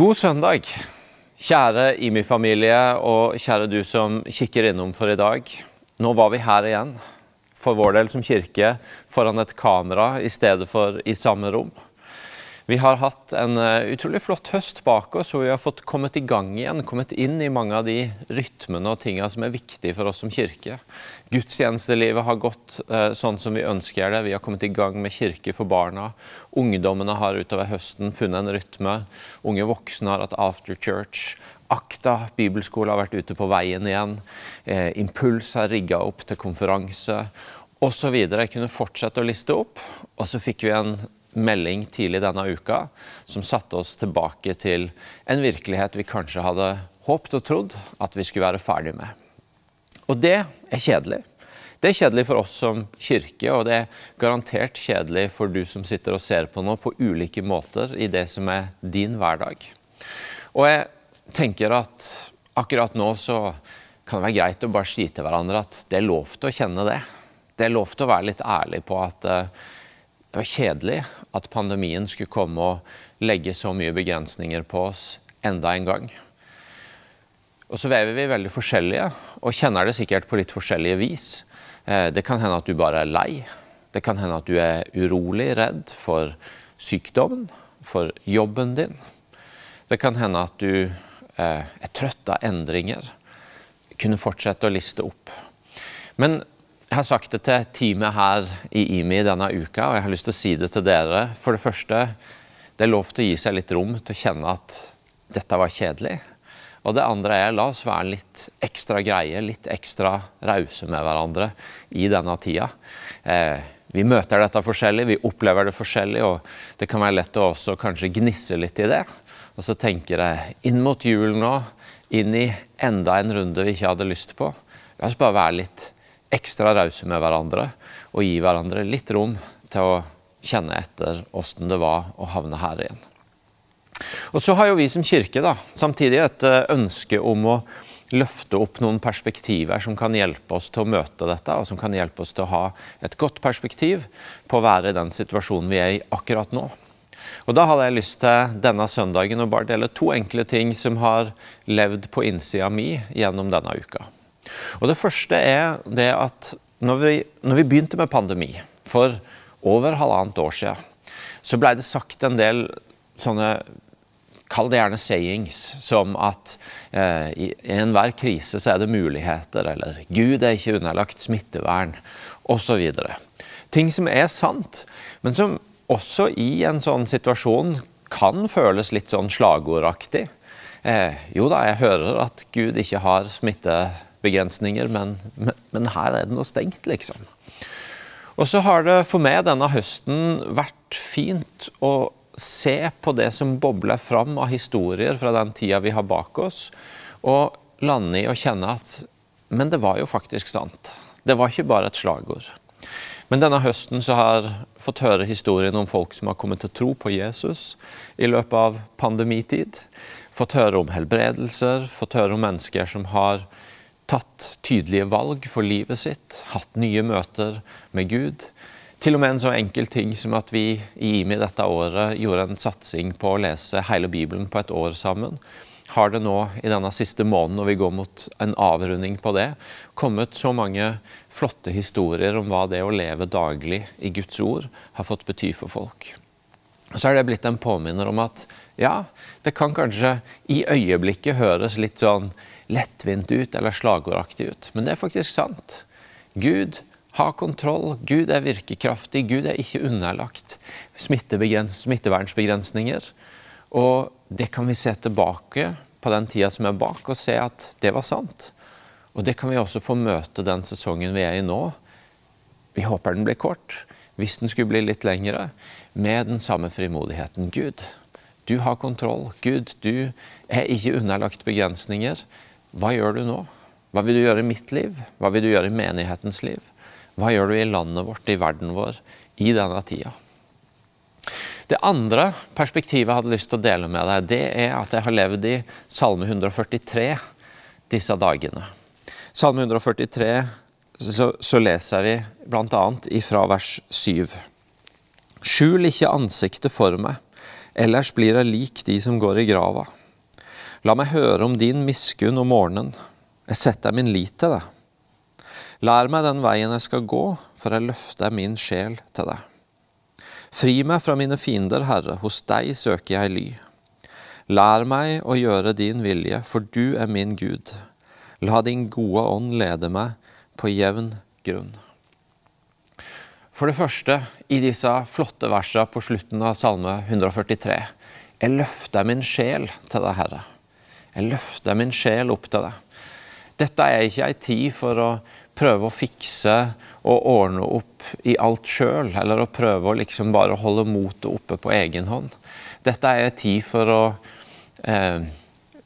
God søndag, kjære IMI-familie og kjære du som kikker innom for i dag. Nå var vi her igjen, for vår del som kirke, foran et kamera i stedet for i samme rom. Vi har hatt en eh, utrolig flott høst bak oss, og vi har fått kommet i gang igjen, kommet inn i mange av de rytmene og tingene som er viktige for oss som kirke. Gudstjenestelivet har gått eh, sånn som vi ønsker det. Vi har kommet i gang med kirke for barna. Ungdommene har utover høsten funnet en rytme. Unge voksne har hatt after church. Akta bibelskole har vært ute på veien igjen. Eh, Impuls har rigga opp til konferanse osv. Jeg kunne fortsette å liste opp. Og så fikk vi en melding tidlig denne uka som satte oss tilbake til en virkelighet vi kanskje hadde håpet og trodd at vi skulle være ferdig med. Og det er kjedelig. Det er kjedelig for oss som kirke, og det er garantert kjedelig for du som sitter og ser på nå på ulike måter i det som er din hverdag. Og jeg tenker at akkurat nå så kan det være greit å bare si til hverandre at det er lov til å kjenne det. Det er lov til å være litt ærlig på at uh, det var kjedelig at pandemien skulle komme og legge så mye begrensninger på oss enda en gang. Og så vever vi veldig forskjellige, og kjenner det sikkert på litt forskjellige vis. Eh, det kan hende at du bare er lei. Det kan hende at du er urolig, redd for sykdommen, for jobben din. Det kan hende at du eh, er trøtt av endringer. Kunne fortsette å liste opp. Men jeg har sagt det til teamet her i IMI denne uka, og jeg har lyst til å si det til dere. For det første, det er lov til å gi seg litt rom til å kjenne at dette var kjedelig. Og det andre er la oss være litt ekstra greie, litt ekstra rause med hverandre i denne tida. Eh, vi møter dette forskjellig, vi opplever det forskjellig, og det kan være lett å også kanskje gnisse litt i det. Og så tenker jeg inn mot jul nå, inn i enda en runde vi ikke hadde lyst på. La oss bare være litt ekstra rause med hverandre og gi hverandre litt rom til å kjenne etter åssen det var å havne her igjen. Og så har jo vi som kirke da, samtidig et eh, ønske om å løfte opp noen perspektiver som kan hjelpe oss til å møte dette, og som kan hjelpe oss til å ha et godt perspektiv på å være i den situasjonen vi er i akkurat nå. Og Da hadde jeg lyst til denne søndagen å bare dele to enkle ting som har levd på innsida mi gjennom denne uka. Og Det første er det at når vi, når vi begynte med pandemi for over halvannet år siden, så blei det sagt en del sånne Kall det gjerne sayings, som at eh, i enhver krise så er det muligheter, eller Gud er ikke underlagt smittevern, osv. Ting som er sant, men som også i en sånn situasjon kan føles litt sånn slagordaktig. Eh, jo da, jeg hører at Gud ikke har smittebegrensninger, men, men, men her er det noe stengt, liksom. Og så har det for meg denne høsten vært fint å se på det som bobler fram av historier fra den tida vi har bak oss, og lande i å kjenne at Men det var jo faktisk sant. Det var ikke bare et slagord. Men denne høsten så har jeg fått høre historien om folk som har kommet til å tro på Jesus i løpet av pandemitid. Fått høre om helbredelser, fått høre om mennesker som har tatt tydelige valg for livet sitt, hatt nye møter med Gud. Til og med en så enkel ting som at vi i IMI dette året gjorde en satsing på å lese hele Bibelen på et år sammen. Har det nå i denne siste måneden, når vi går mot en avrunding på det, kommet så mange flotte historier om hva det å leve daglig i Guds ord har fått bety for folk. Så er det blitt en påminner om at ja, det kan kanskje i øyeblikket høres litt sånn lettvint ut eller slagordaktig ut, men det er faktisk sant. Gud har kontroll. Gud er virkekraftig. Gud er ikke underlagt smittevernsbegrensninger. Og det kan vi se tilbake på den tida som er bak, og se at det var sant. Og det kan vi også få møte den sesongen vi er i nå. Vi håper den blir kort, hvis den skulle bli litt lengre, med den samme frimodigheten. Gud, du har kontroll. Gud, du er ikke underlagt begrensninger. Hva gjør du nå? Hva vil du gjøre i mitt liv? Hva vil du gjøre i menighetens liv? Hva gjør du i landet vårt, i verden vår, i denne tida? Det andre perspektivet jeg hadde lyst til å dele med deg, det er at jeg har levd i Salme 143 disse dagene. Salme 143 så, så leser vi bl.a. ifra vers 7. Skjul ikke ansiktet for meg. ellers blir jeg lik de som går i grava. La meg høre om din miskunn om morgenen. Jeg setter min lit til deg. Lær meg den veien jeg skal gå, for jeg løfter min sjel til deg. Fri meg fra mine fiender, Herre, hos deg søker jeg ly. Lær meg å gjøre din vilje, for du er min Gud. La din gode ånd lede meg på jevn grunn. For det første, i disse flotte versene på slutten av Salme 143. Jeg løfter min sjel til deg, Herre. Jeg løfter min sjel opp til deg. Dette er ikke ei tid for å prøve å fikse og ordne opp i alt sjøl, eller å prøve å liksom bare holde motet oppe på egen hånd. Dette er ei tid for å eh,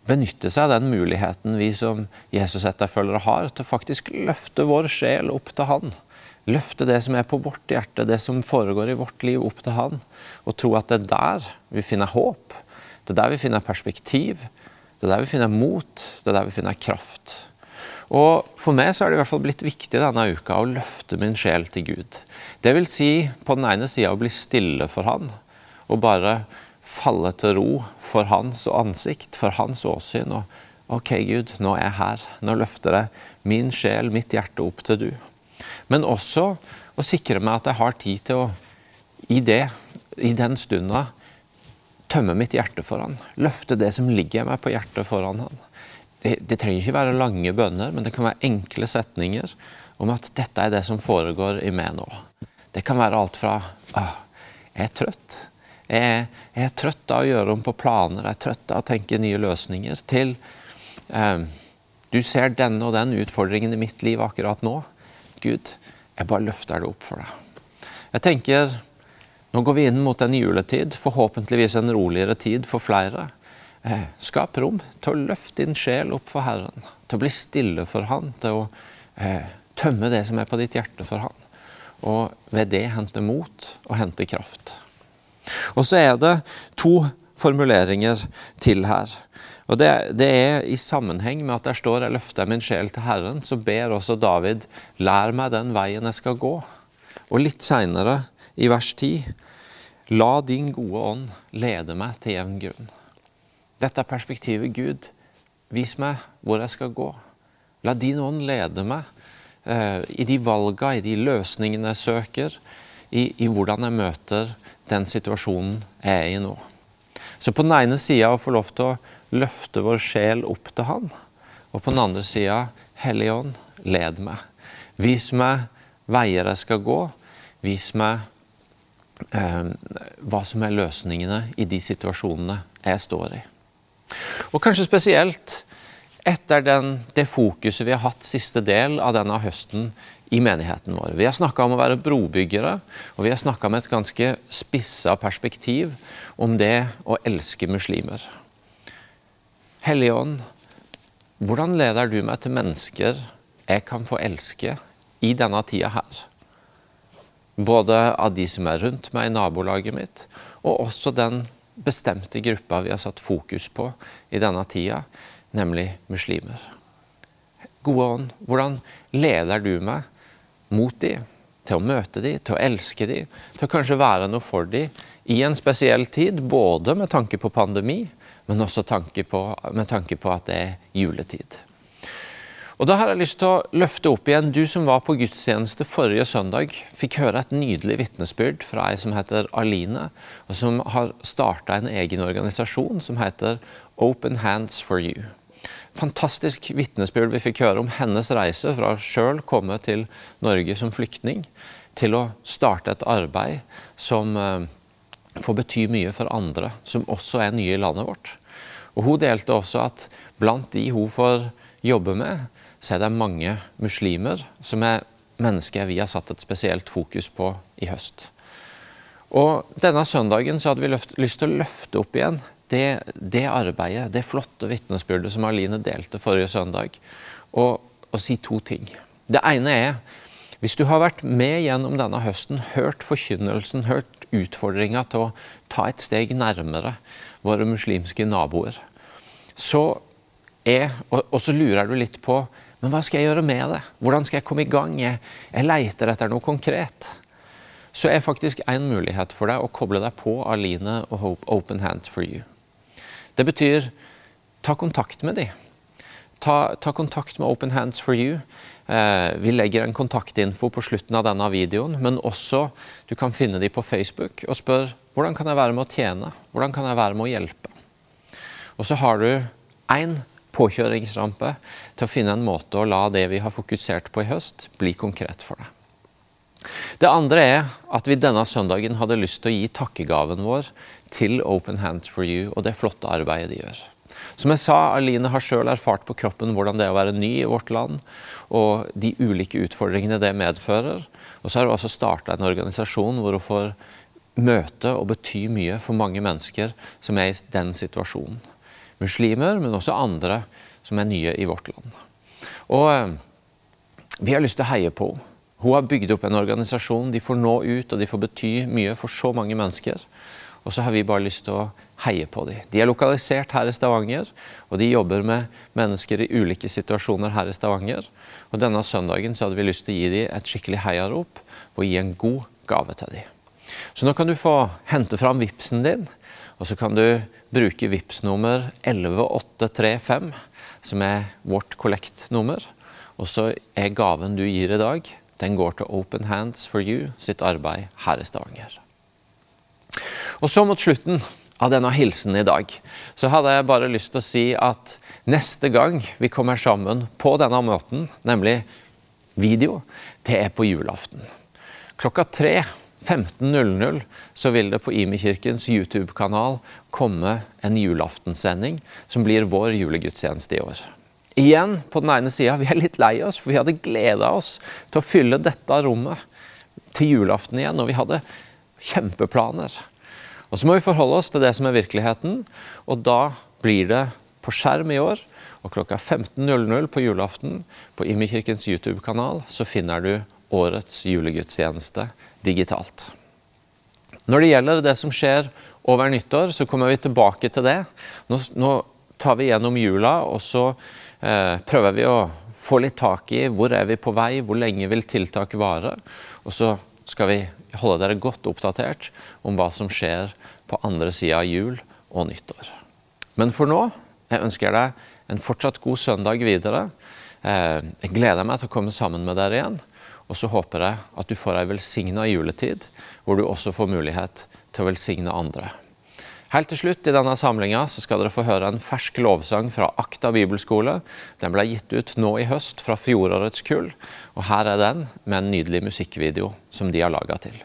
benytte seg av den muligheten vi som Jesus-etterfølgere har, til faktisk løfte vår sjel opp til Han. Løfte det som er på vårt hjerte, det som foregår i vårt liv, opp til Han. Og tro at det er der vi finner håp, det er der vi finner perspektiv, det er der vi finner mot, det er der vi finner kraft. Og For meg så er det i hvert fall blitt viktig denne uka å løfte min sjel til Gud. Det vil si på den ene sida å bli stille for Han, og bare falle til ro for Hans ansikt, for Hans åsyn. og OK, Gud, nå er jeg her. Nå løfter jeg min sjel, mitt hjerte, opp til du. Men også å sikre meg at jeg har tid til å, i det, i den stunda, tømme mitt hjerte for han. Løfte det som ligger meg på hjertet foran han. Det, det, trenger ikke være lange bønner, men det kan være enkle setninger om at dette er det som foregår i meg nå. Det kan være alt fra ah, jeg er trøtt. Jeg, jeg, er trøtt av å gjøre om på planer, jeg er trøtt av å tenke nye løsninger, til eh, du ser denne og den utfordringen i mitt liv akkurat nå. Gud, jeg bare løfter det opp for deg. Jeg tenker nå går vi inn mot en juletid, forhåpentligvis en roligere tid for flere. Eh, skap rom til å løfte din sjel opp for Herren, til å bli stille for Han, til å eh, tømme det som er på ditt hjerte for Han. Og ved det hente mot og hente kraft. Og så er det to formuleringer til her. Og det, det, er i sammenheng med at der står 'Jeg løfter min sjel til Herren', så ber også David 'Lær meg den veien jeg skal gå'. Og litt seinere, i vers 10, La din gode ånd lede meg til jevn grunn. Dette er perspektivet Gud. Vis meg hvor jeg skal gå. La din ånd lede meg eh, i de valga, i de løsningene jeg søker, i, i, hvordan jeg møter den situasjonen jeg er i nå. Så på den ene sida å få lov til å løfte vår sjel opp til Han, og på den andre sida Hellige Ånd, led meg. Vis meg veier jeg skal gå. Vis meg hva som er løsningene i de situasjonene jeg står i. Og kanskje spesielt etter den, det fokuset vi har hatt siste del av denne høsten i menigheten vår. Vi har snakka om å være brobyggere, og vi har snakka med et ganske spissa perspektiv om det å elske muslimer. Hellige Ånd, hvordan leder du meg til mennesker jeg kan få elske i denne tida her? Både av de som er rundt meg i nabolaget mitt, og også den bestemte gruppa vi har satt fokus på i denne tida, nemlig muslimer. Gode ånd, hvordan leder du meg mot de, til å møte de, til å elske de, til å kanskje være noe for de i en spesiell tid, både med tanke på pandemi, men også tanke på, med tanke på at det er juletid. Og Da har jeg lyst til å løfte opp igjen du som var på gudstjeneste forrige søndag. Fikk høre et nydelig vitnesbyrd fra ei som heter Aline, og som har starta en egen organisasjon som heter Open Hands for You. Fantastisk vitnesbyrd vi fikk høre om hennes reise fra sjøl komme til Norge som flyktning, til å starte et arbeid som eh, får bety mye for andre, som også er nye i landet vårt. Og Hun delte også at blant de hun får jobbe med, så er det mange muslimer som er mennesker vi har satt et spesielt fokus på i høst. Og Denne søndagen så hadde vi løft, lyst til å løfte opp igjen det, det arbeidet, det flotte vitnesbyrdet som Aline delte forrige søndag, og, og si to ting. Det ene er hvis du har vært med gjennom denne høsten, hørt forkynnelsen, hørt utfordringa til å ta et steg nærmere våre muslimske naboer, så er, og, og så lurer du litt på men hva skal jeg gjøre med det? Hvordan skal jeg komme i gang? Jeg, jeg leiter etter noe konkret. så er faktisk en mulighet for deg å koble deg på Aline og Hope Open Hands for You. Det betyr ta kontakt med dem. Ta, ta kontakt med Open Hands for You. Eh, vi legger en kontaktinfo på slutten av denne videoen, men også du kan finne dem på Facebook og spør hvordan kan jeg være med å tjene, hvordan kan jeg være med å hjelpe. Og så har du én påkjøringsrampe til å finne en måte å la det vi har fokusert på i høst, bli konkret for deg. Det andre er at vi denne søndagen hadde lyst til å gi takkegaven vår til Open Hands for You og det flotte arbeidet de gjør. Som jeg sa, Aline har sjøl erfart på kroppen hvordan det er å være ny i vårt land, og de ulike utfordringene det medfører. Og så har hun altså starta en organisasjon hvor hun får møte og bety mye for mange mennesker som er i den situasjonen. Muslimer, men også andre som er nye i vårt land. Og eh, vi har lyst til å heie på henne. Hun har bygd opp en organisasjon. De får nå ut, og de får bety mye for så mange mennesker. Og så har vi bare lyst til å heie på dem. De er lokalisert her i Stavanger, og de jobber med mennesker i ulike situasjoner her i Stavanger. Og denne søndagen så hadde vi lyst til å gi dem et skikkelig heiarop og gi en god gave til dem. Så nå kan du få hente fram vipsen din, og så kan du bruke VIPS nummer 11835, som er vårt kollektnummer. Og så er gaven du gir i dag, den går til Open Hands for You sitt arbeid her i Stavanger. Og så mot slutten av denne hilsenen i dag, så hadde jeg bare lyst til å si at neste gang vi kommer sammen på denne måten, nemlig video, det er på julaften. Klokka tre 15.00 så vil det på Imi-kirkens YouTube-kanal komme en julaftensending som blir vår julegudstjeneste i år. Igjen, på den ene sida, vi er litt lei oss, for vi hadde gleda oss til å fylle dette rommet til julaften igjen, og vi hadde kjempeplaner. Og Så må vi forholde oss til det som er virkeligheten, og da blir det på skjerm i år. Og klokka 15.00 på julaften på Imekirkens YouTube-kanal så finner du årets julegudstjeneste digitalt. Når det gjelder det som skjer over nyttår, så kommer vi tilbake til det. Nå, nå tar vi gjennom jula, og så Eh, prøver vi å få litt tak i hvor er vi på vei, hvor lenge vil tiltak vare. Og så skal vi holde dere godt oppdatert om hva som skjer på andre sida av jul og nyttår. Men for nå jeg ønsker deg en fortsatt god søndag videre. Eh, jeg gleder meg til å komme sammen med dere igjen. Og så håper jeg at du får ei velsigna juletid, hvor du også får mulighet til å velsigne andre. Helt til slutt i denne samlinga skal dere få høre en fersk lovsang fra Akta bibelskole. Den ble gitt ut nå i høst fra fjorårets kull, og her er den med en nydelig musikkvideo som de har laga til.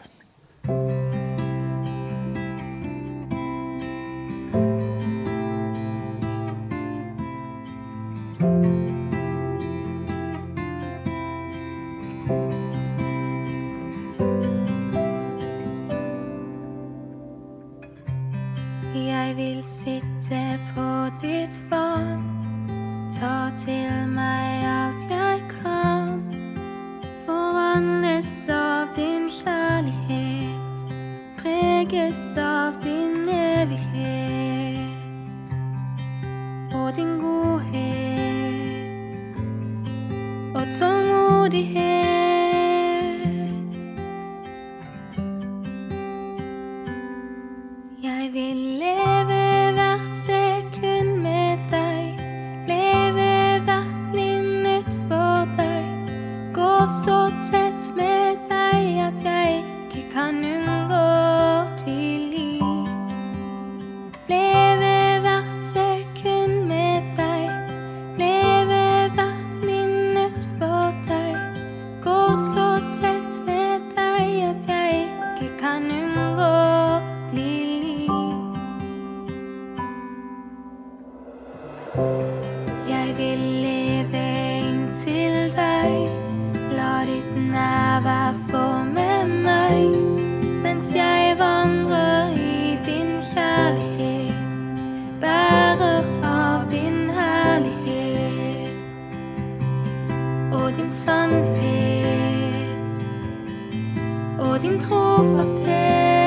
the hill. Trofast her.